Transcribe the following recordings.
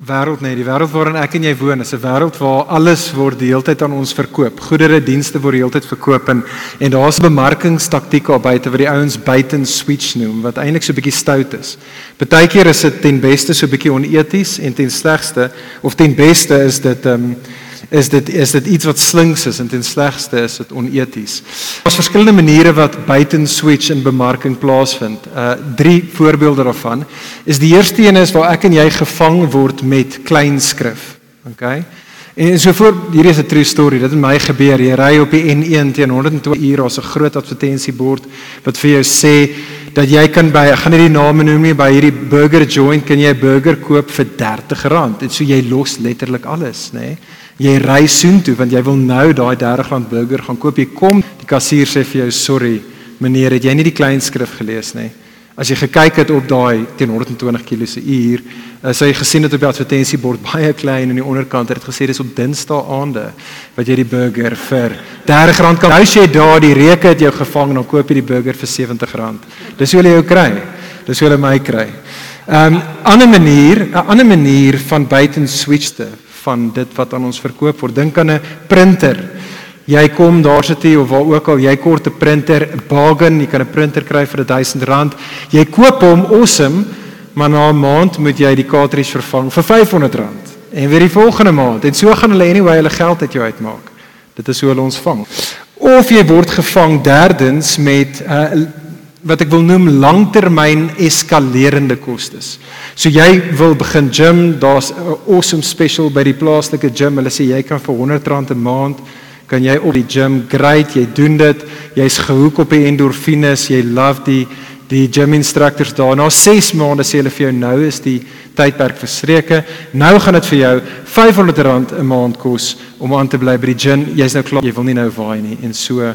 wêreld net die wêreld waarin ek en jy woon is 'n wêreld waar alles word die hele tyd aan ons verkoop. Goedere, dienste word die hele tyd verkoop en en daar's bemarkingstaktieke op buite wat die ouens buiten switch noem wat eintlik so 'n bietjie stout is. Partykeer is dit ten beste so 'n bietjie oneties en ten slegste of ten beste is dit ehm um, is dit is dit iets wat slinks is en ten slegste is dit oneties. Daar's verskillende maniere wat buiten switch en bemarking plaasvind. Uh drie voorbeelde daarvan is die eerste een is waar ek en jy gevang word met klein skrif. Okay? En so voor hierdie is 'n true story. Dit het my gebeur. Jy ry op die N1 teen 120 uur, daar's 'n groot advertensiebord wat vir jou sê dat jy kan by ek gaan nie die name noem nie, by hierdie burger joint kan jy 'n burger koop vir R30. En so jy los letterlik alles, nê? Nee? Jy ry soontoe want jy wil nou daai R30 burger gaan koop. Jy kom, die kassier sê vir jou, "Sorry, meneer, het jy nie die klein skrif gelees nie?" As jy gekyk het op daai teen 120 km se uur, sou jy gesien het op die advertensiebord baie klein aan die onderkant het dit gesê dis op Dinsdae aande wat jy die burger vir R30 kan. Nou as jy daar die reke het jou gevang, dan koop jy die burger vir R70. Dis hoe hulle jou kry. Dis hoe hulle my kry. 'n um, ander manier, 'n ander manier van buiten switchte van dit wat aan ons verkoop word. Dink aan 'n printer. Jy kom daar sit jy of waar ook al jy kort 'n printer, 'n bargain, jy kan 'n printer kry vir R1000. Jy koop hom awesome, maar na 'n maand moet jy die cartridge vervang vir R500 en weer die volgende maand. En so gaan hulle anyway hulle geld uit jou uitmaak. Dit is hoe hulle ons vang. Of jy word gevang derdens met 'n uh, wat ek wil noem langtermyn eskalerende kostes. So jy wil begin gym, daar's 'n awesome special by die plaaslike gym. Hulle sê jy kan vir R100 'n maand kan jy op die gym, great, jy doen dit. Jy's gehoek op die endorfines, jy love die die gym instructors daar. Na 6 maande sê hulle vir jou nou is die tydperk verstreke. Nou gaan dit vir jou R500 'n maand kos om aan te bly by die gym. Jy's nou klaar, jy wil nie nou waai nie en so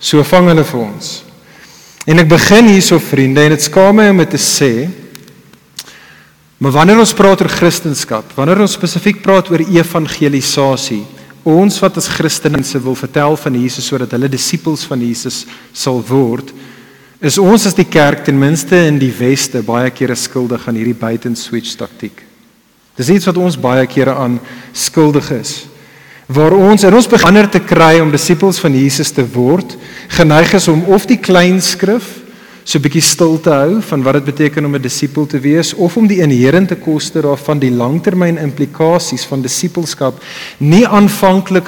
so vang hulle vir ons. En ek begin hierso vriende en dit skaam my om dit te sê. Maar wanneer ons praat oor Christendom, wanneer ons spesifiek praat oor evangelisasie, ons wat as Christene wil vertel van Jesus sodat hulle disippels van Jesus sal word, is ons as die kerk ten minste in die weste baie kere skuldig aan hierdie buiten switch taktiek. Dis iets wat ons baie kere aan skuldig is waar ons in ons beginner te kry om disippels van Jesus te word, geneig is om of die klein skrif so 'n bietjie stil te hou van wat dit beteken om 'n disipel te wees of om die inherente koste daarvan die langtermyn implikasies van disipelskap nie aanvanklik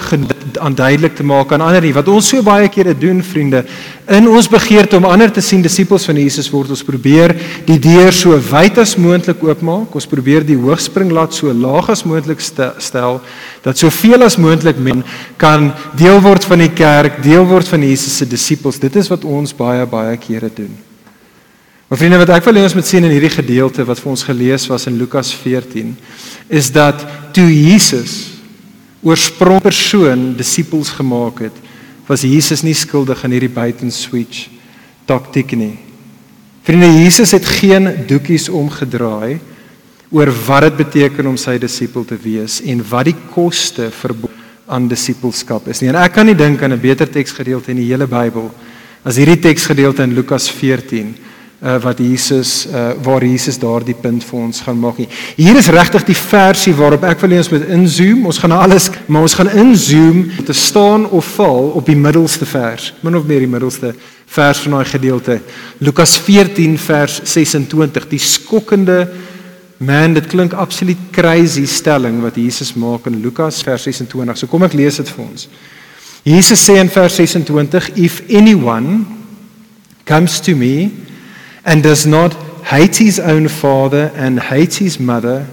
aanduidelik te maak aan ander nie. Wat ons so baie kere doen vriende in ons begeerte om ander te sien disipels van Jesus word ons probeer die deur so wyd as moontlik oopmaak ons probeer die hoogspringlat so laag as moontlik stel dat soveel as moontlik men kan deel word van die kerk deel word van Jesus se disipels dit is wat ons baie baie kere doen Maar vriende, wat ek wil hê ons moet sien in hierdie gedeelte wat vir ons gelees was in Lukas 14, is dat toe Jesus oorsprong persoon disippels gemaak het, was Jesus nie skuldig aan hierdie buiten switch taktik nie. Vriende, Jesus het geen doekies omgedraai oor wat dit beteken om sy disipel te wees en wat die koste vir aan disipelskap is nie. En ek kan nie dink aan 'n beter teksgedeelte in die hele Bybel as hierdie teksgedeelte in Lukas 14 uh, wat Jesus uh, waar Jesus daardie punt vir ons gaan maak nie. Hier is regtig die versie waarop ek wil hê ons moet inzoom. Ons gaan alles, maar ons gaan inzoom te staan of val op die middelste vers. Min of meer die middelste vers van daai gedeelte. Lukas 14 vers 26. Die skokkende man, dit klink absoluut crazy stelling wat Jesus maak in Lukas vers 26. So kom ek lees dit vir ons. Jesus sê in vers 26 if anyone comes to me and does not hate his own father and hate his mother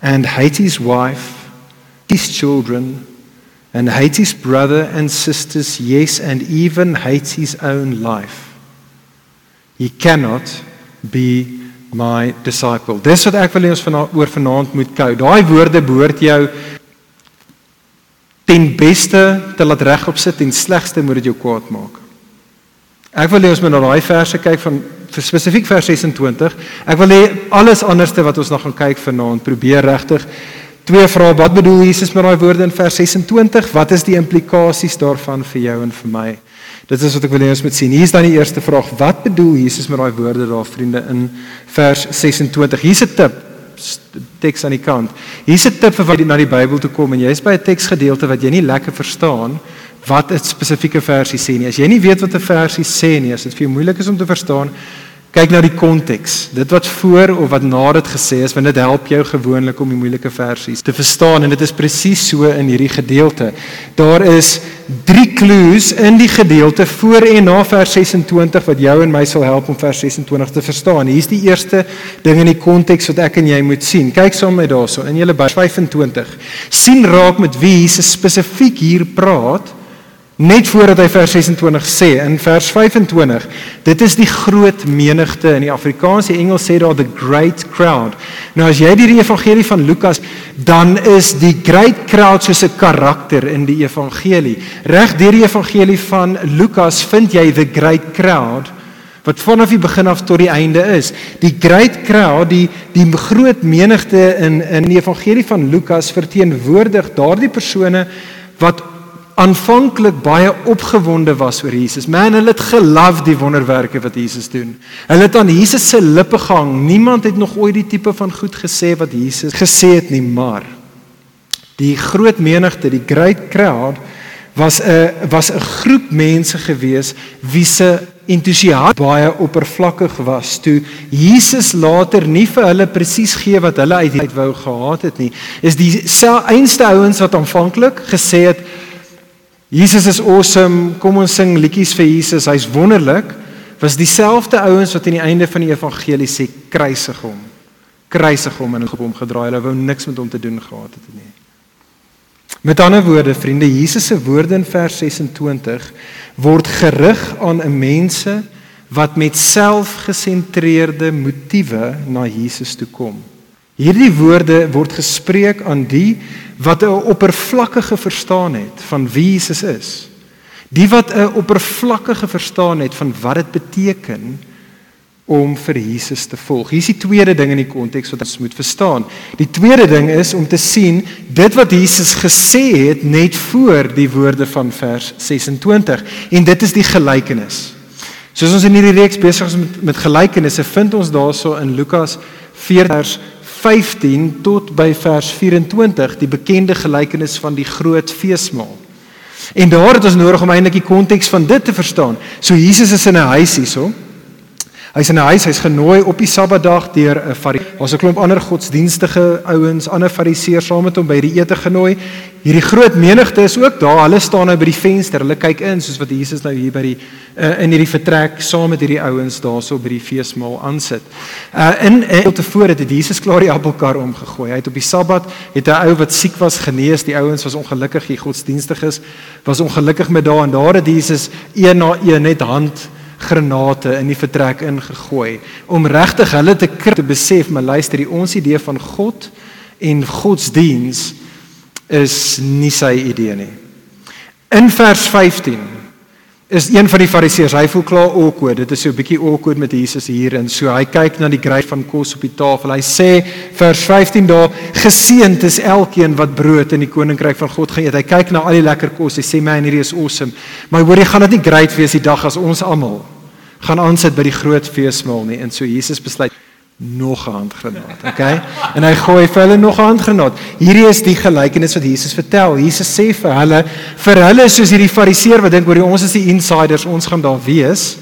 and hate his wife, his children, and hate his brother and sisters, yes, and even hates his own life, he cannot be my disciple. Dis wat ek wil hê ons van oor vanaand moet kou. Daai woorde behoort jou ten beste te laat regop sit en slegste moet dit jou kwaad maak. Ek wil hê ons moet na daai verse kyk van spesifiek vers 26. Ek wil hê alles anderste wat ons nog gaan kyk vanaand, probeer regtig twee vrae. Wat bedoel Jesus met daai woorde in vers 26? Wat is die implikasies daarvan vir jou en vir my? Dit is wat ek wil hê ons moet sien. Hier is dan die eerste vraag. Wat bedoel Jesus met daai woorde daar vriende in vers 26? Hier's 'n tip teks aan die kant. Hier's 'n tip vir wat jy na die Bybel toe kom en jy's by 'n teksgedeelte wat jy nie lekker verstaan wat 'n spesifieke versie sê nie. As jy nie weet wat 'n versie sê nie, as dit vir jou moeilik is om te verstaan, kyk na die konteks. Dit wat voor of wat na dit gesê is, want dit help jou gewoonlik om die moeilike versies te verstaan en dit is presies so in hierdie gedeelte. Daar is 3 clues in die gedeelte voor en na vers 26 wat jou en my sal help om vers 26 te verstaan. Hier's die eerste ding in die konteks wat ek en jy moet sien. Kyk saam met daarso in julle by 25. sien raak met wie Jesus spesifiek hier praat net voordat hy vers 26 sê in vers 25 dit is die groot menigte. In die Afrikaanse Engels sê daar the great crowd. Nou as jy die evangelie van Lukas dan is die great crowd soos 'n karakter in die evangelie. Reg deur die evangelie van Lukas vind jy the great crowd wat vanaf die begin af tot die einde is. Die great crowd die die groot menigte in in die evangelie van Lukas verteenwoordig daardie persone wat aanvanklik baie opgewonde was oor Jesus. Man, hulle het geloof die wonderwerke wat Jesus doen. Hulle het aan Jesus se lippe gehang. Niemand het nog ooit die tipe van goed gesê wat Jesus gesê het nie, maar die groot menigte, die great crowd was 'n was 'n groep mense gewees wie se entoesiasme baie oppervlakkig was toe Jesus later nie vir hulle presies gee wat hulle uit wou gehad het nie is die selfde ouens wat aanvanklik gesê het Jesus is awesome. Kom ons sing liedjies vir Jesus. Hy's wonderlik. Was dieselfde ouens wat aan die einde van die evangelie sê kruisig hom. Kruisig hom en op hom gedraai. Hulle wou niks met hom te doen gehad het nie. Met ander woorde, vriende, Jesus se woorde in vers 26 word gerig aan 'n mense wat met selfgesentreerde motiewe na Jesus toe kom. Hierdie woorde word gespreek aan die wat 'n oppervlakkige verstaan het van wie Jesus is. Die wat 'n oppervlakkige verstaan het van wat dit beteken om vir Jesus te volg. Hier is die tweede ding in die konteks wat ons moet verstaan. Die tweede ding is om te sien dit wat Jesus gesê het net voor die woorde van vers 26 en dit is die gelykenis. Soos ons in hierdie reeks besig is met met gelykenisse, vind ons daarso in Lukas 4 vers 15 tot by vers 24 die bekende gelykenis van die groot feesmaal. En daar het ons nodig om eintlik die konteks van dit te verstaan. So Jesus is in 'n huis hierso. Hy's in 'n huis, hy's genooi op die Sabbatdag deur 'n Fariseer. Ons 'n klomp ander godsdienstige ouens, ander Fariseërs saam met hom by die ete genooi. Hierdie groot menigte is ook daar. Hulle staan nou by die venster. Hulle kyk in soos wat Jesus nou hier by die uh, in hierdie vertrek saam met hierdie ouens daarso by die feesmaal aansit. Uh in in tevore het Jesus klaar die appelkar omgegooi. Hy het op die Sabbat het 'n ou wat siek was genees. Die ouens was ongelukkig, die godsdienstiges was ongelukkig met daai en daar het Jesus een na een net hand granate in die vertrek ingegooi om regtig hulle te kry te besef maar luister die ons idee van God en godsdiens is nie sy idee nie. In vers 15 is een van die fariseërs, hy voel klaar awkward. Dit is so 'n bietjie awkward met Jesus hier en so hy kyk na die gryp van kos op die tafel. Hy sê vers 15 daar geseënd is elkeen wat brood in die koninkryk van God eet. Hy kyk na al die lekker kos. Hy sê man hierdie is awesome. Maar hoor jy gaan dit nie great wees die dag as ons almal gaan aansit by die groot feesmaal nie. En so Jesus besluit nog 'n handgranaat, okay? En hy gooi vir hulle nog 'n handgranaat. Hierdie is die gelykenis wat Jesus vertel. Jesus sê vir hulle, vir hulle soos hierdie fariseer wat dink oor ons is die insiders, ons gaan daar wees.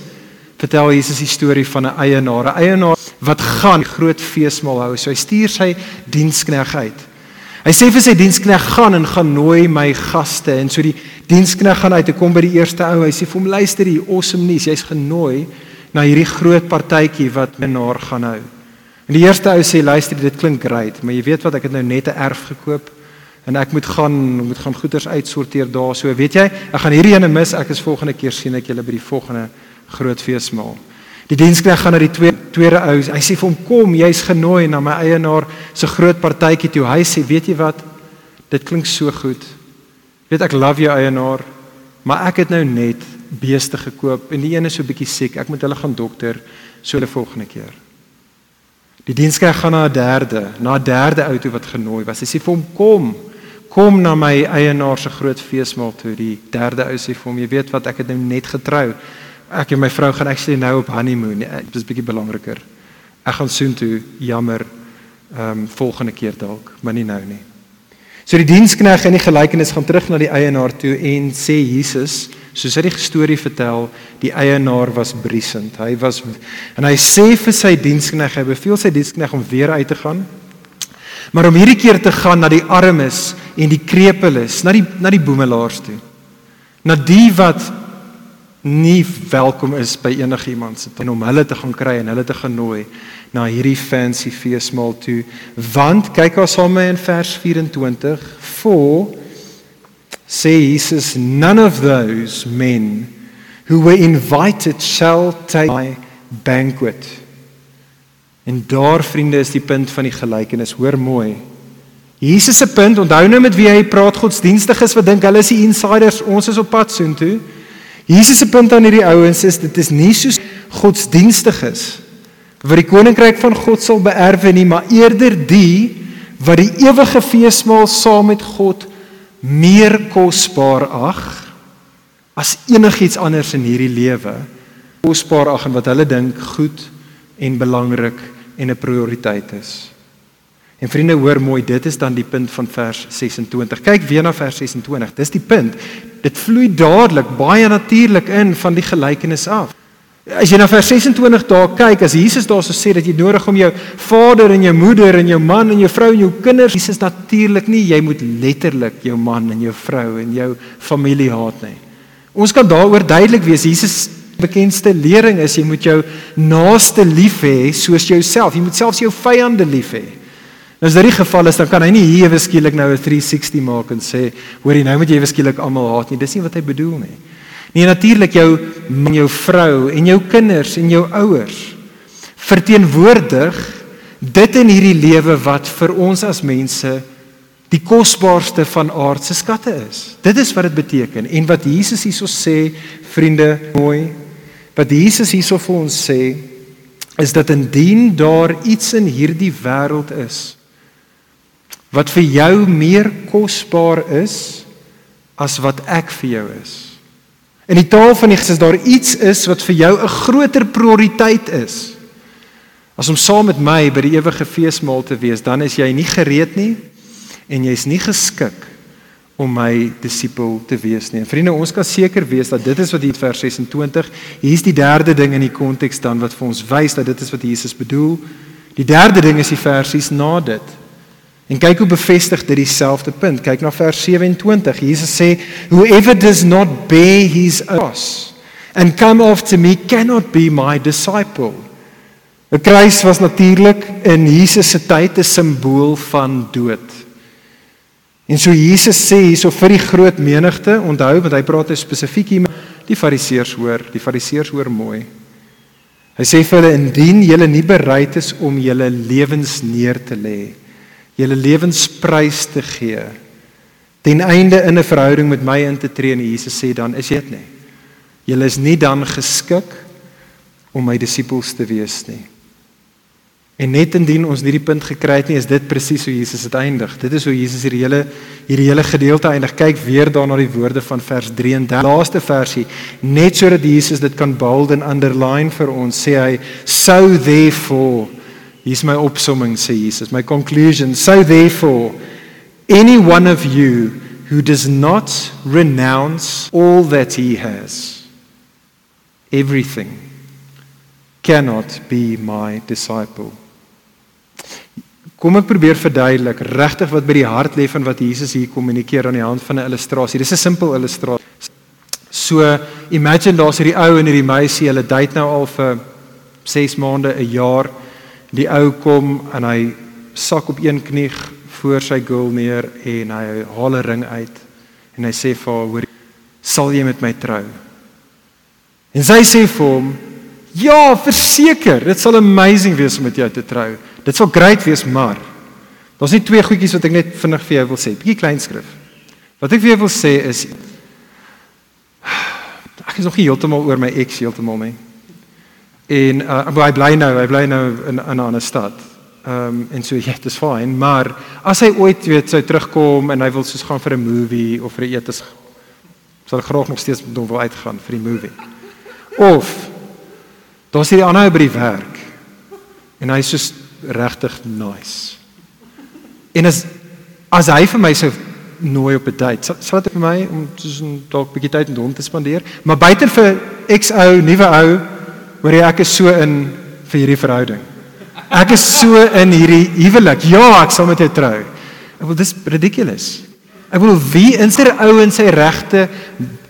Vertel Jesus die storie van 'n eienaar, 'n eienaar wat gaan groot feesmaal hou. So hy stuur sy dienskneg uit. Hy sê vir sy dienskneg gaan en gaan nooi my gaste en so die dienskneg gaan uit en kom by die eerste ou. Hy sê vir hom luister hier, awesome nuus, jy's genooi na hierdie groot partytjie wat menaar gaan hou. En die eerste ou sê luister dit klink great, maar jy weet wat ek het nou net 'n erf gekoop en ek moet gaan moet gaan goederes uitsorteer daar. So weet jy, ek gaan hierdie ene mis. Ek is volgende keer sien ek julle by die volgende groot feesmaal. Die diensknegt gaan na die tweede tweede ou. Hy sê vir hom kom, jy's genooi na my eienaar se groot partytjie toe. Hy sê, weet jy wat? Dit klink so goed. Weet ek love jou eienaar, maar ek het nou net beeste gekoop en die een is so bietjie siek. Ek moet hulle gaan dokter so die volgende keer. Die diensknegt gaan na 'n derde, na 'n derde ou toe wat genooi was. Hy sê vir hom kom. Kom na my eienaar se groot feesmaal toe. Die derde ou sê vir hom, jy weet wat, ek het nou net getrou. Ek en my vrou gaan actually nou op honeymoon. Dit is bietjie belangriker. Ek gaan soon toe, jammer. Ehm um, volgende keer dalk, maar nie nou nie. So die diensknegt in die gelykenis gaan terug na die eienaar toe en sê Jesus, soos hy die storie vertel, die eienaar was briesend. Hy was en hy sê vir sy diensknegt, hy beveel sy diensknegt om weer uit te gaan. Maar om hierdie keer te gaan na die armes en die krepeles, na die na die boemelaars toe. Na die wat nie welkom is by enigiemand se en om hulle te gaan kry en hulle te gaan nooi na hierdie fancy feesmaal toe want kyk ons saam in vers 24 for say Jesus none of those men who were invited shall take my banquet. En daar vriende is die punt van die gelykenis. Hoor mooi. Jesus se punt onthou nou met wie hy praat godsdienstiges wat dink hulle is die insiders. Ons is op pad soontoe. Jesus se punt aan hierdie ouens is dit is nie so godsdienstig is wat die koninkryk van God sal beerwe nie, maar eerder die wat die ewige feesmaal saam met God meer kosbaar ag as enigiets anders in hierdie lewe. Kosbaar ag en wat hulle dink goed en belangrik en 'n prioriteit is. En vriende, hoor mooi, dit is dan die punt van vers 26. Kyk weer na vers 26. Dis die punt. Dit vloei dadelik baie natuurlik in van die gelykenis af. As jy na vers 26 daar kyk, as Jesus daar so sê dat jy nodig om jou vader en jou moeder en jou man en jou vrou en jou kinders, Jesus natuurlik nie, jy moet letterlik jou man en jou vrou en jou familie haat nie. Ons kan daaroor duidelik wees. Jesus bekendste lering is jy moet jou naaste lief hê soos jouself. Jy moet selfs jou vyande lief hê. Nou as dit die geval is, dan kan hy nie hier ewe skielik nou 'n 360 maak en sê, hoor jy nou moet jy ewe skielik almal haat nie. Dis nie wat hy bedoel nie. Nee, natuurlik jou man, jou vrou en jou kinders en jou ouers verteenwoordig dit in hierdie lewe wat vir ons as mense die kosbaarste van aardse skatte is. Dit is wat dit beteken en wat Jesus hierso sê, vriende, mooi, wat Jesus hierso vir ons sê is dat indien daar iets in hierdie wêreld is wat vir jou meer kosbaar is as wat ek vir jou is. In die taal van die Gees is daar iets is wat vir jou 'n groter prioriteit is. As om saam met my by die ewige feesmaal te wees, dan is jy nie gereed nie en jy's nie geskik om my disipel te wees nie. En vriende, ons kan seker wees dat dit is wat hier in vers 26, hier's die derde ding in die konteks dan wat vir ons wys dat dit is wat Jesus bedoel. Die derde ding is die versies na dit. En kyk hoe bevestig dit dieselfde punt. Kyk na vers 27. Jesus sê, "Whoever does not bear his cross and come after me cannot be my disciple." 'n Kruis was natuurlik in Jesus se tyd 'n simbool van dood. En so Jesus sê hierso vir die groot menigte, onthou want hy praat spesifiek hier met die fariseërs hoor, die fariseërs hoor mooi. Hy sê vir hulle indien julle nie bereid is om julle lewens neer te lê nie julle lewensprys te gee ten einde in 'n verhouding met my in te tree en Jesus sê dan is jy dit nie. Julle is nie dan geskik om my disippels te wees nie. En net indien ons hierdie punt gekry het nie, is dit presies hoe Jesus dit eindig. Dit is hoe Jesus hierdie hele hierdie hele gedeelte eindig. Kyk weer daarna die woorde van vers 33. Laaste versie, net sodat Jesus dit kan bold en underline vir ons, sê hy, "So therefore Hier's my opsomming sê Jesus, my conclusion. So therefore, any one of you who does not renounce all that he has, everything, cannot be my disciple. Kom ek probeer verduidelik regtig wat by die hart lê van wat Jesus hier kommunikeer aan die hand van 'n illustrasie. Dis 'n simpel illustrasie. So, imagine daar's hierdie ou en hierdie meisie, hulle date nou al vir 6 maande, 'n jaar. Die ou kom en hy sak op een knie voor sy girl neer en hy haal 'n ring uit en hy sê vir haar: "Hoor, sal jy met my trou?" En sy sê vir hom: "Ja, verseker, dit sal amazing wees om met jou te trou. Dit sal great wees, maar daar's net twee goedjies wat ek net vinnig vir jou wil sê. Bietjie klein skrif. Wat ek vir jou wil sê is ek is nog nie heeltemal oor my ex heeltemal nie. En uh, hy bly nou, hy bly nou in 'n ander stad. Ehm um, en so ja, dit is fyn, maar as hy ooit weet sou terugkom en hy wil soos gaan vir 'n movie of vir 'n etes sal graag nog steeds met hom wil uitgaan vir die movie. Of daar's hierdie ander ou by die werk en hy's so regtig nice. En as as hy vir my sou nooi op 'n date, sal, sal dit vir my om dalk 'n bietjie tyd met hom te spandeer, maar buite vir ex ou, nuwe ou, hoor jy ek is so in vir hierdie verhouding. Ek is so in hierdie huwelik. Ja, ek sal met jou trou. Ek wil dis ridiculous. Ek wil wie in sy ou en sy regte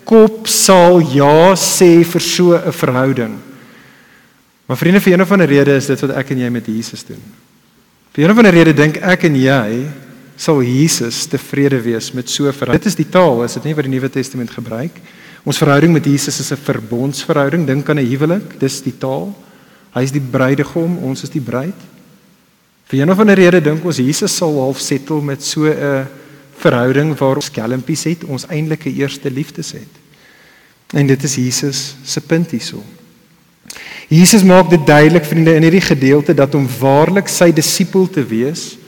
kop sal ja sê vir so 'n verhouding. Maar vriende, vir een of ander rede is dit wat ek en jy met Jesus doen. Vir een of ander rede dink ek en jy sal Jesus tevrede wees met so 'n verhouding. Dit is die taal, is dit nie wat die Nuwe Testament gebruik? Ons verhouding met Jesus is 'n verbondsverhouding. Dink aan 'n huwelik, dis die taal. Hy is die bruidegom, ons is die bruid. Vir een of ander rede dink ons Jesus sal half settle met so 'n verhouding waar ons skelmpies het, ons eintlike eerste liefdes het. En dit is Jesus se punt hierso. Jesus maak dit duidelik vriende in hierdie gedeelte dat om waarlik sy disipel te wees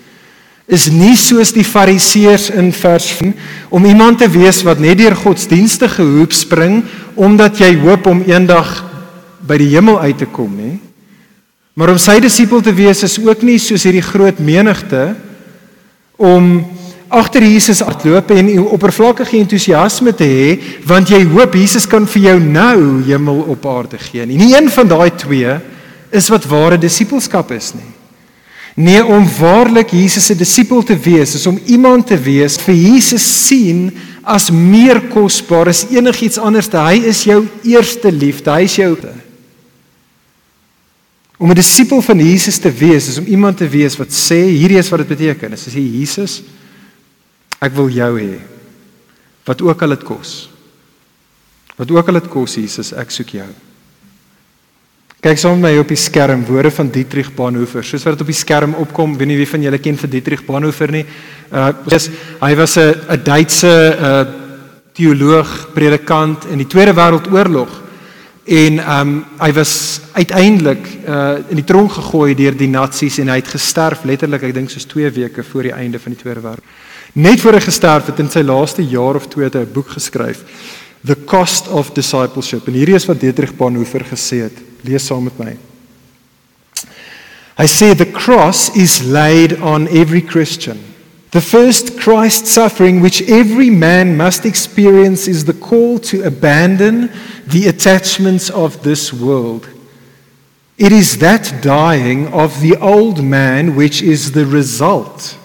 is nie soos die fariseërs in vers 1 om iemand te wees wat net deur godsdienstige hoop spring omdat jy hoop om eendag by die hemel uit te kom nie maar om sy disipel te wees is ook nie soos hierdie groot menigte om agter Jesus hardloop en oppervlakkige entoesiasme te hê want jy hoop Jesus kan vir jou nou hemel op aarde gee. Nie een van daai twee is wat ware disippelskap is nie. Nee, om waarlik Jesus se disipel te wees, is om iemand te wees vir Jesus sien as meer kosbaar as enigiets anders. Hy is jou eerste liefde, hy is jou Om 'n disipel van Jesus te wees, is om iemand te wees wat sê hierdie is wat dit beteken. As jy Jesus Ek wil jou hê. Wat ook al dit kos. Wat ook al dit kos Jesus, ek soek jou. Kyk saam met my op die skerm woorde van Dietrich Bonhoeffer. Soos wat dit op die skerm opkom, weet nie wie van julle ken vir Dietrich Bonhoeffer nie. Uh dis hy was 'n 'n Duitse uh teoloog, predikant in die Tweede Wêreldoorlog. En um, hy was uiteindelik uh in die tronk gegooi deur die nasies en hy het gesterf letterlik, ek dink soos 2 weke voor die einde van die Tweede Wêreldoorlog. Net voor hy gesterf het in sy laaste jaar of twee het hy 'n boek geskryf, The Cost of Discipleship. En hierdie is wat Dietrich Bonhoeffer gesê het. Lees saam met my. Hy sê the cross is laid on every Christian. The first Christ suffering which every man must experience is the call to abandon the attachments of this world. It is that dying of the old man which is the result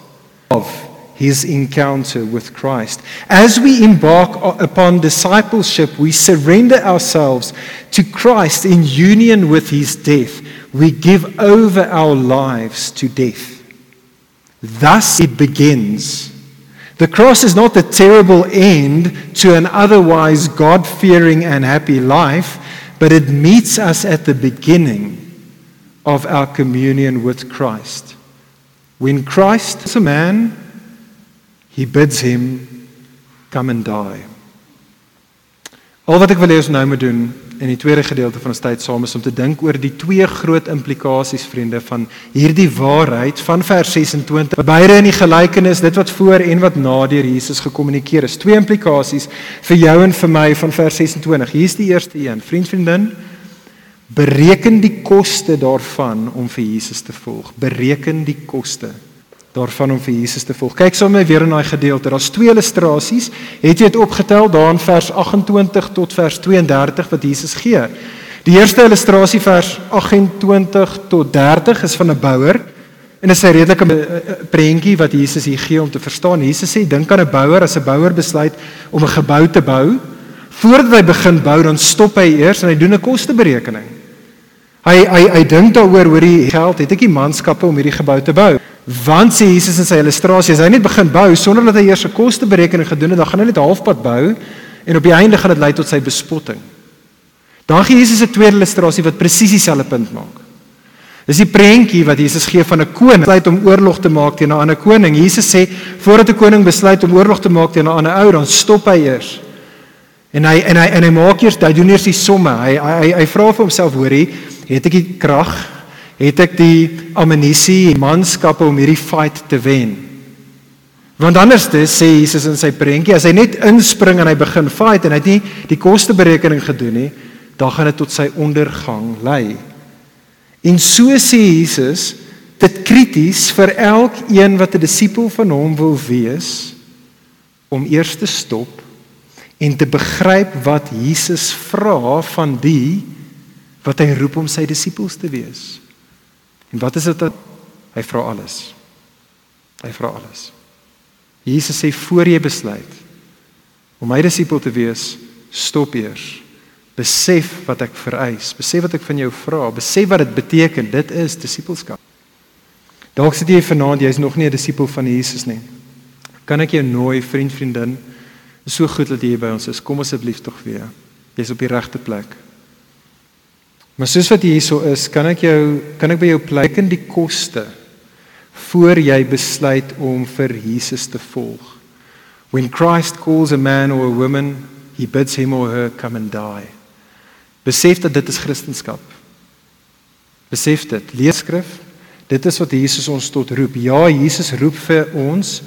of his encounter with Christ. As we embark upon discipleship, we surrender ourselves to Christ in union with his death. We give over our lives to death. Thus it begins. The cross is not the terrible end to an otherwise God fearing and happy life, but it meets us at the beginning of our communion with Christ. When Christ is a man, He bids him come and die. Al wat ek wil hê ons nou moet doen in die tweede gedeelte van ons tyd saam is om te dink oor die twee groot implikasies vriende van hierdie waarheid van vers 26. Beide in die gelykenis, dit wat voor en wat na deur Jesus gekommunikeer is. Twee implikasies vir jou en vir my van vers 26. Hier's die eerste een. Vriend, vriendin, bereken die koste daarvan om vir Jesus te volg. Bereken die koste daarvan om vir Jesus te volg. Kyk sommer weer in daai gedeelte. Daar's twee illustrasies. Het jy dit opgetel daar in vers 28 tot vers 32 wat Jesus gee? Die eerste illustrasie vers 28 tot 30 is van 'n bouer en dit is 'n redelike eh, eh, prentjie wat Jesus hier gee om te verstaan. Jesus sê dink aan 'n bouer as 'n bouer besluit om 'n gebou te bou. Voordat hy begin bou, dan stop hy eers en hy doen 'n kosteberekening. Hy hy hy dink daaroor hoe die geld het ek die manskappe om hierdie gebou te bou. Want sê Jesus in sy illustrasie, as hy net begin bou sonder dat hy eers 'n kosteberekening gedoen het, dan gaan hy net halfpad bou en op die einde gaan dit lei tot sy bespotting. Dan gee Jesus 'n tweede illustrasie wat presies dieselfde punt maak. Dis die prentjie wat Jesus gee van 'n koning besluit om oorlog te maak teen 'n ander koning. Jesus sê voordat 'n koning besluit om oorlog te maak teen 'n ander ou, dan stop hy eers. En hy en hy en hy maak eers hy doen eers die somme. Hy hy hy vra vir homself, hoorie, het ek die krag? Het ek die ammunisie, die manskappe om hierdie fight te wen? Want anders sê Jesus in sy prentjie, as hy net inspring en hy begin fight en hy het nie die kosteberekening gedoen nie, dan gaan dit tot sy ondergang lei. En so sê Jesus dit krities vir elkeen wat 'n disipel van hom wil wees om eers te stop en te begryp wat Jesus vra van die wat hy roep om sy disippels te wees. En wat is dit? Hy vra alles. Hy vra alles. Jesus sê voor jy besluit om my disipel te wees, stop eers besef wat ek vereis, besef wat ek van jou vra, besef wat dit beteken, dit is disippelskap. Dalk sit jy vanaand jy's nog nie 'n disipel van Jesus nie. Kan ek jou nooi, vriend, vriendin, is so goed dat jy hier by ons is. Kom asseblief tog weer. Jy's op die regte plek. Maar soos wat jy hierso is, kan ek jou kan ek by jou plek in die koste voor jy besluit om vir Jesus te volg. When Christ calls a man or a woman, he bids him or her come and die. Besef dat dit is Christendom. Besef dit. Lees skrif. Dit is wat Jesus ons tot roep. Ja, Jesus roep vir ons.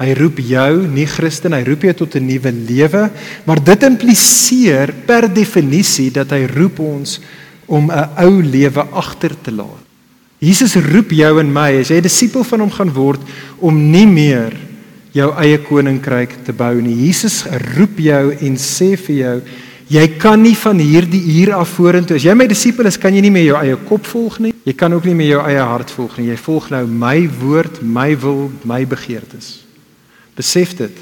Hy roep jou, nie Christen, hy roep jou tot 'n nuwe lewe, maar dit impliseer per definisie dat hy roep ons om 'n ou lewe agter te laat. Jesus roep jou en my as jy 'n disipel van hom gaan word om nie meer jou eie koninkryk te bou nie. Jesus roep jou en sê vir jou Jy kan nie van hierdie uur af vorentoe as jy my disipel is, kan jy nie meer jou eie kop volg nie. Jy kan ook nie meer jou eie hart volg nie. Jy volg nou my woord, my wil, my begeertes. Besef dit.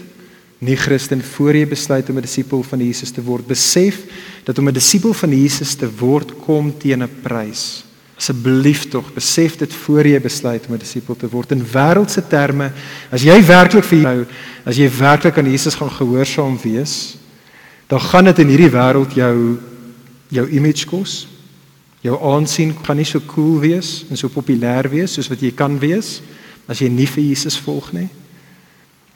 Nie Christen voor jy besluit om 'n disipel van Jesus te word, besef dat om 'n disipel van Jesus te word kom teen 'n prys. Asseblief tog, besef dit voor jy besluit om 'n disipel te word in wêreldse terme. As jy werklik vir jou, as jy werklik aan Jesus gaan gehoorsaam wees, dan gaan dit in hierdie wêreld jou jou image kos. Jou aansien gaan nie so cool wees en so populêr wees soos wat jy kan wees as jy nie vir Jesus volg nie.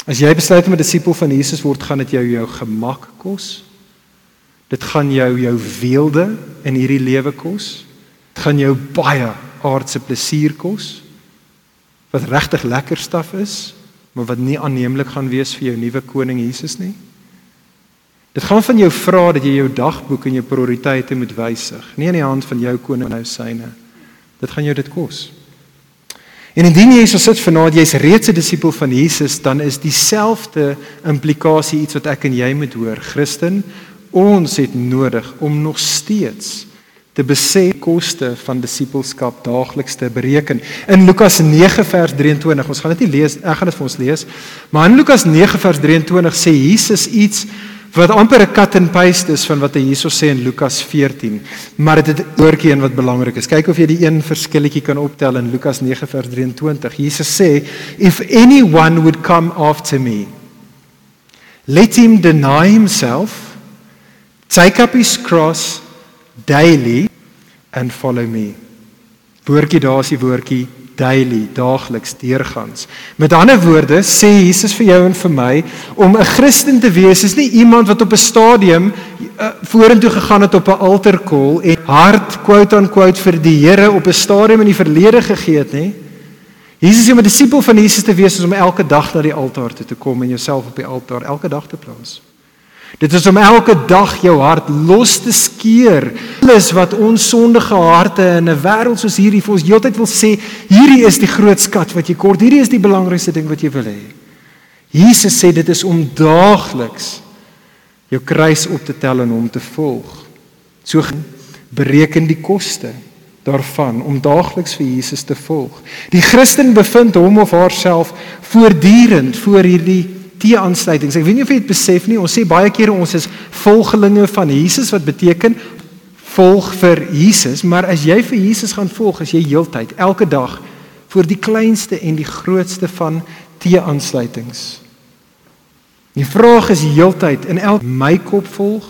As jy besluit om 'n disipel van Jesus word, gaan dit jou jou gemak kos. Dit gaan jou jou weelde in hierdie lewe kos. Dit gaan jou baie aardse plesier kos wat regtig lekker staf is, maar wat nie aanneemlik gaan wees vir jou nuwe koning Jesus nie. Dit gaan van jou vra dat jy jou dagboek en jou prioriteite moet wysig, nie in die hand van jou koning nou syne. Dit gaan jou dit kos. En indien jy so sit vanaand jy's reeds 'n disipel van Jesus, dan is dieselfde implikasie iets wat ek en jy moet hoor. Christen, ons het nodig om nog steeds te besef koste van disipelskap daagliks te bereken. In Lukas 9 vers 23, ons gaan dit nie lees, ek gaan dit vir ons lees, maar in Lukas 9 vers 23 sê Jesus iets wat amper 'n cut and paste is van wat hy hierso sê in Lukas 14. Maar dit het oortjie een wat belangrik is. Kyk of jy die een verskilletjie kan optel in Lukas 9 vers 23. Jesus sê, "If anyone would come after me, let him deny himself, take up his cross daily and follow me." Woordjie daar is die woordjie daily, daagliks, deurgangs. Met ander woorde sê Jesus vir jou en vir my om 'n Christen te wees is nie iemand wat op 'n stadium uh, vorentoe gegaan het op 'n altarkol en hart quote on quote vir die Here op 'n stadium in die verlede gegee het nie. Jesus sê om 'n disipel van Jesus te wees is om elke dag na die altaar toe te kom en jouself op die altaar elke dag te plaas. Dit is om elke dag jou hart los te skeur. Alles wat ons sondige harte in 'n wêreld soos hierdie vir ons heeltyd wil sê, hierdie is die groot skat wat jy kort. Hierdie is die belangrikste ding wat jy wil hê. Jesus sê dit is om daagliks jou kruis op te tel en hom te volg. So bereken die koste daarvan om daagliks vir Jesus te volg. Die Christen bevind hom of haarself voortdurend voor hierdie T-aansluitings. Ek weet nie of jy dit besef nie. Ons sê baie kere ons is volgelinge van Jesus wat beteken volg vir Jesus, maar as jy vir Jesus gaan volg, as jy heeltyd elke dag voor die kleinste en die grootste van T-aansluitings. Die vraag is heeltyd in elk my kop volg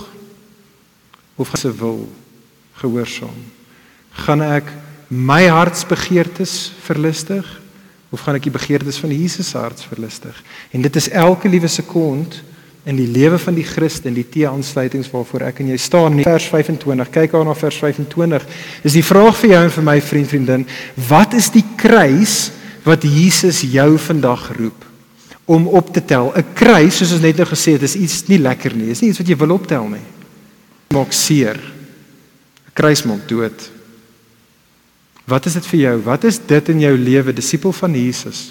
of se wil gehoorsaam. Gaan ek my hartsbegeertes verlustig of gaan ek die begeertes van Jesus hart verlustig? En dit is elke liewe sekond in die lewe van die Christen, die T-aansluitings waarvoor ek en jy staan in vers 25. Kyk aan na vers 25. Is die vraag vir jou en vir my vriend vriendin, wat is die kruis wat Jesus jou vandag roep om op te tel? 'n Kruis, soos ons net nou gesê het, is iets nie lekker nie. Dis nie iets wat jy wil optel nie. Maak seer. 'n Kruis maak dood. Wat is dit vir jou? Wat is dit in jou lewe, disipel van Jesus?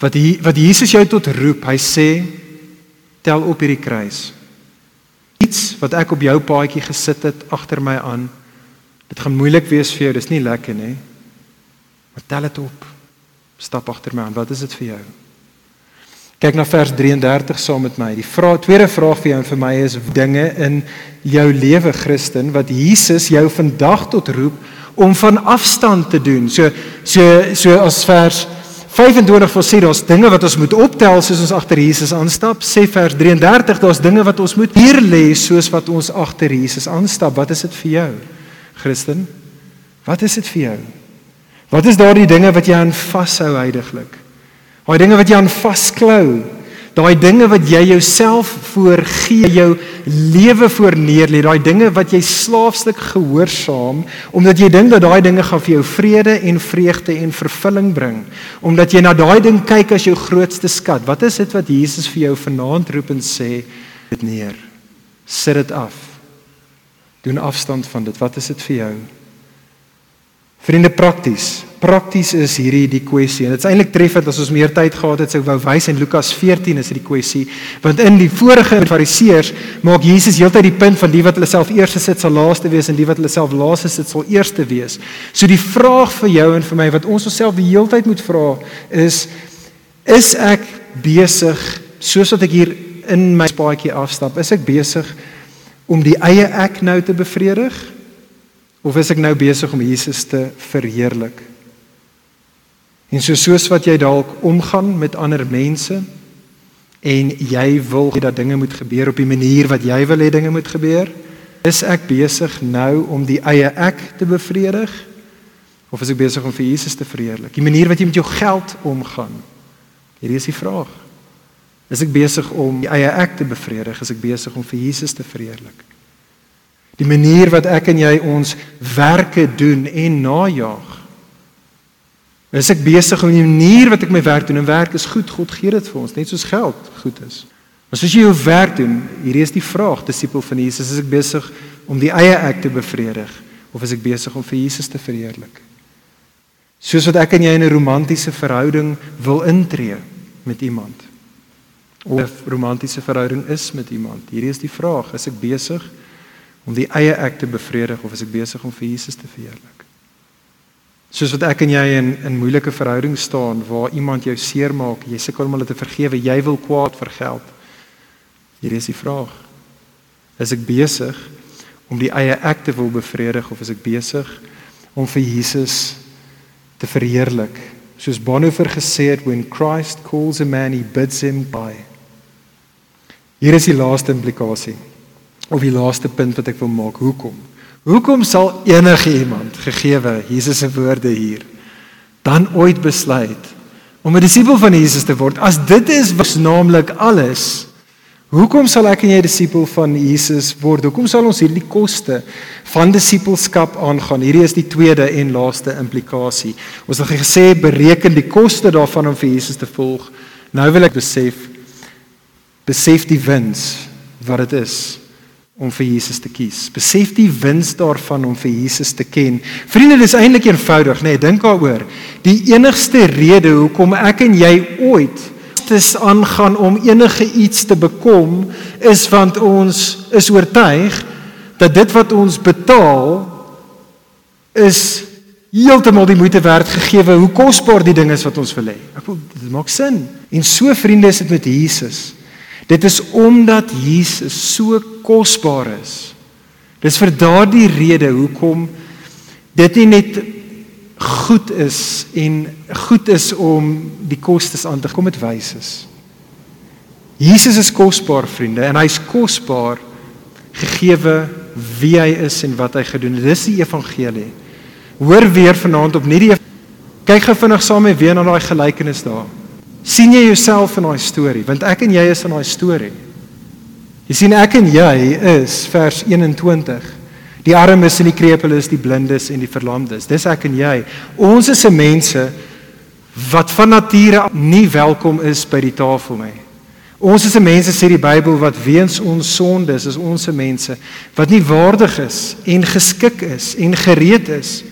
Wat hy, wat Jesus jou tot roep, hy sê tel op hierdie kruis. Iets wat ek op jou paadjie gesit het agter my aan. Dit gaan moeilik wees vir jou, dis nie lekker nie. Maar tel dit op. Stap agter my aan. Wat is dit vir jou? Kyk na vers 33 saam met my. Die vraag, tweede vraag vir jou en vir my is dinge in jou lewe Christen wat Jesus jou vandag tot roep om van afstand te doen. So so so as vers 25 wil sê daar's dinge wat ons moet optel soos ons agter Jesus aanstap. Sê vers 33 daar's dinge wat ons moet hier lê soos wat ons agter Jesus aanstap. Wat is dit vir jou? Christen? Wat is dit vir jou? Wat is daardie dinge wat jy aan vashou heidaglik? Daai dinge wat jy aan vasklou. Daai dinge wat jy jouself voorgee, jou lewe voor neerlê, daai dinge wat jy slaafslik gehoorsaam omdat jy dink dat daai dinge gaan vir jou vrede en vreugde en vervulling bring. Omdat jy na daai ding kyk as jou grootste skat. Wat is dit wat Jesus vir jou vanaand roep en sê dit neer? Sit dit af. Doen afstand van dit. Wat is dit vir jou? Vriende prakties. Prakties is hierdie die kwessie. En dit is eintlik treffend as ons meer tyd gehad het sou wou wys in Lukas 14 is dit die kwessie. Want in die vorige Fariseërs maak Jesus heeltyd die punt van die wat hulle self eerste sit sal laaste wees en die wat hulle self laaste sit sal eerste wees. So die vraag vir jou en vir my wat ons onsself die heeltyd moet vra is is ek besig soos wat ek hier in my paadjie afstap, is ek besig om die eie ek nou te bevredig? Of is ek nou besig om Jesus te verheerlik? En so soos wat jy dalk omgaan met ander mense en jy wil hê dat dinge moet gebeur op die manier wat jy wil hê dinge moet gebeur, is ek besig nou om die eie ek te bevredig of is ek besig om vir Jesus te verheerlik? Die manier wat jy met jou geld omgaan. Hierdie is die vraag. Is ek besig om die eie ek te bevredig? Is ek besig om vir Jesus te verheerlik? Die manier wat ek en jy ons werke doen en najag. Is ek besig om die manier wat ek my werk doen en werk is goed, God gee dit vir ons, net soos geld goed is. Maar as jy jou werk doen, hierdie is die vraag, disipel van Jesus, is ek besig om die eie ek te bevredig of is ek besig om vir Jesus te verheerlik? Soos wat ek en jy in 'n romantiese verhouding wil intree met iemand. Of 'n romantiese verhouding is met iemand. Hierdie is die vraag, is ek besig om die eie ek te bevredig of is ek besig om vir Jesus te verheerlik? Soos wat ek en jy in in moeilike verhoudings staan waar iemand jou seermaak, jy sukkel om hulle te vergewe, jy wil kwaad vir geld. Hier is die vraag. Is ek besig om die eie ek te wil bevredig of is ek besig om vir Jesus te verheerlik? Soos Bonhoeffer gesê het, when Christ calls a man, he bids him by. Hier is die laaste implikasie of die laaste punt wat ek wil maak. Hoekom? Hoekom sal enige iemand gegeewe Jesus se woorde hier dan ooit besluit om 'n disipel van Jesus te word? As dit is was naamlik alles. Hoekom sal ek en jy disipel van Jesus word? Hoekom sal ons hierdie koste van disipelskap aangaan? Hierdie is die tweede en laaste implikasie. Ons het gesê bereken die koste daarvan om vir Jesus te volg. Nou wil ek besef besef die wins wat dit is om vir Jesus te kies. Besef die wins daarvan om vir Jesus te ken. Vriende, dis eintlik eenvoudig, nê? Nee, dink daaroor. Die enigste rede hoekom ek en jy ooit dis aangaan om enige iets te bekom is want ons is oortuig dat dit wat ons betaal is heeltemal die moeite werd gegee hoe kosbaar die ding is wat ons wil hê. Ek wil dit maak sin. En so vriende is dit met Jesus. Dit is omdat Jesus so kosbaar is. Dis vir daardie rede hoekom dit nie net goed is en goed is om die kostes aan te kom met wys is. Jesus is kosbaar vriende en hy's kosbaar gegeewe wie hy is en wat hy gedoen het. Dis die evangelie. Hoor weer vanaand op nie die kyk gou vinnig saam met weer na daai gelykenis daar. Sien jy jouself in daai storie? Want ek en jy is in daai storie. Jy sien ek en jy is vers 21. Die armes en die krepeles, die blindes en die verlamdes. Dis ek en jy. Ons is se mense wat van nature nie welkom is by die tafel nie. Ons is 'n mense sê die Bybel wat weens ons sondes is ons se mense wat nie waardig is en geskik is en gereed is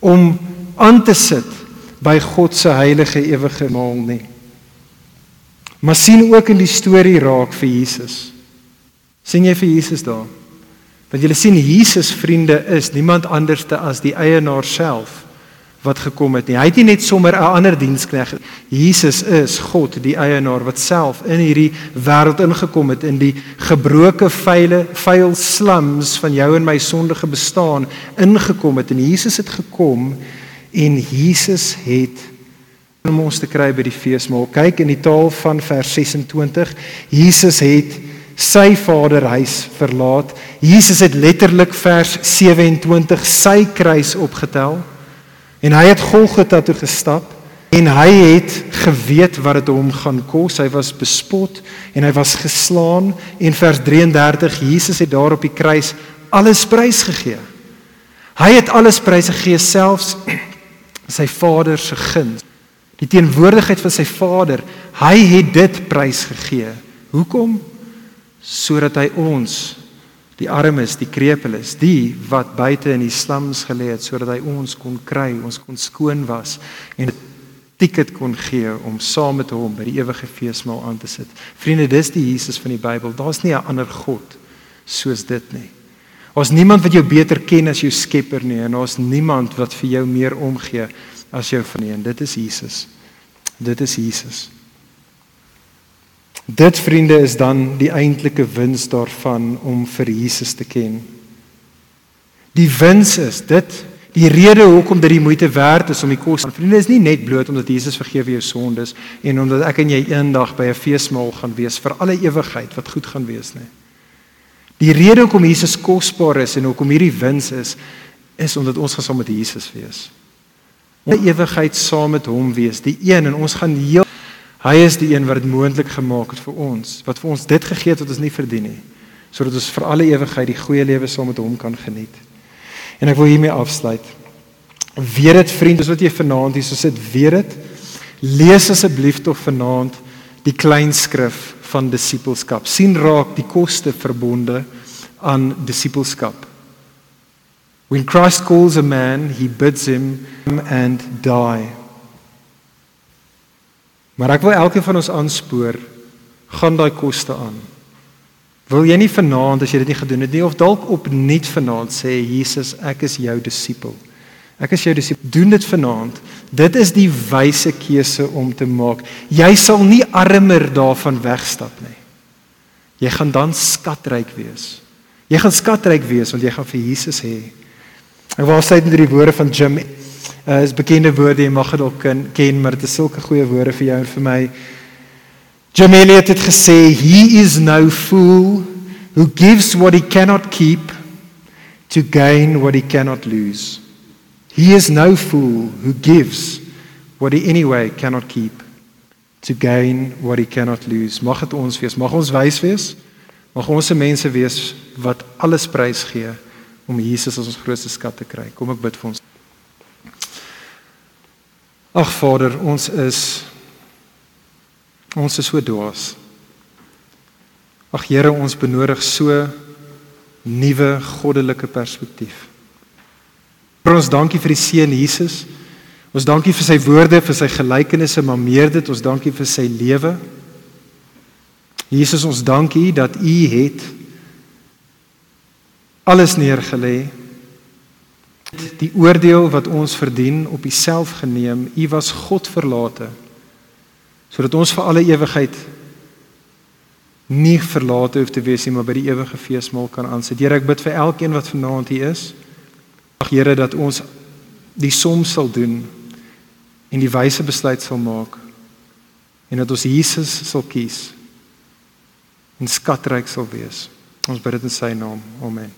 om aan te sit by God se heilige ewige maal nie. Maar sien ook in die storie raak vir Jesus. sien jy vir Jesus daar? Want jy sien Jesus vriende is niemand anderste as die eienaar self wat gekom het nie. Hy het nie net sommer 'n ander dienskneg. Jesus is God, die eienaar wat self in hierdie wêreld ingekom het in die gebroke vyle vuil slums van jou en my sondige bestaan ingekom het en Jesus het gekom en Jesus het om ons te kry by die feesmaal. Kyk in die taal van vers 26. Jesus het sy vaderhuis verlaat. Jesus het letterlik vers 27 sy kruis opgetel. En hy het Golgotha toe gestap en hy het geweet wat dit hom gaan kos. Hy was bespot en hy was geslaan en vers 33 Jesus het daar op die kruis alles prys gegee. Hy het alles prys gegee selfs sy Vader se guns. Die teenwoordigheid van sy Vader, hy het dit prys gegee. Hoekom? Sodat hy ons die armes, die krepeles, die wat buite in die slums gelê het sodat hy ons kon kry, ons kon skoon was en 'n ticket kon gee om saam met hom by die ewige feesmaal aan te sit. Vriende, dis die Jesus van die Bybel. Daar's nie 'n ander God soos dit nie. Daar's niemand wat jou beter ken as jou Skepper nie en daar's niemand wat vir jou meer omgee as jou Vader nie. Dit is Jesus. Dit is Jesus. Dit vriende is dan die eintlike wins daarvan om vir Jesus te ken. Die wins is dit die rede hoekom dit die moeite werd is om die kos. Vriende is nie net bloot omdat Jesus vergewe jou sondes en omdat ek en jy eendag by 'n feesmaal gaan wees vir alle ewigheid wat goed gaan wees nie. Die rede hoekom Jesus kosbaar is en hoekom hierdie wins is is omdat ons gaan saam met Jesus wees. 'n Ewigheid saam met hom wees, die een en ons gaan heel Hy is die een wat dit moontlik gemaak het vir ons, wat vir ons dit gegee het wat ons nie verdien nie, sodat ons vir alle ewigheid die goeie lewe saam met hom kan geniet. En ek wil hiermee afsluit. Weet dit vriende, soos wat jy vanaand hier so sit, weet dit. Lees asseblief tog vanaand die klein skrif van disippelskap. sien raak die koste verbonde aan disippelskap. When Christ calls a man, he bids him and die. Maar ek wil elkeen van ons aanspoor, gaan daai koste aan. Wil jy nie vanaand as jy dit nie gedoen het nie of dalk opnuut vanaand sê Jesus, ek is jou disipel. Ek is jou disipel. Doen dit vanaand. Dit is die wyse keuse om te maak. Jy sal nie armer daarvan wegstap nie. Jy gaan dan skatryk wees. Jy gaan skatryk wees want jy gaan vir Jesus hê. Ek wou sê in die woorde van Jim uh, is bekende woorde jy mag dit ook ken maar dit is sulke goeie woorde vir jou en vir my. Jim Elliot het gesê he is no fool who gives what he cannot keep to gain what he cannot lose. He is no fool who gives what he anyway cannot keep to gain what he cannot lose. Mag dit ons wees, mag ons wys wees. Mag ons se mense wees wat alles prys gee om Jesus as ons grootste skat te kry. Kom ek bid vir ons. Ag Vader, ons is ons is so dwaas. Ag Here, ons benodig so nuwe goddelike perspektief. Vir ons dankie vir die seun Jesus. Ons dankie vir sy woorde, vir sy gelykenisse, maar meer dit, ons dankie vir sy lewe. Jesus, ons dankie dat U het alles neergelê die oordeel wat ons verdien op Uself geneem. U was God verlate sodat ons vir alle ewigheid nie verlate hoef te wees nie, maar by die ewige feesmaal kan aansit. Here, ek bid vir elkeen wat vanaand hier is. Ag Here, dat ons die som sal doen en die wyse besluit sal maak en dat ons Jesus sal kies en skatryk sal wees. Ons bid dit in sy naam. Amen.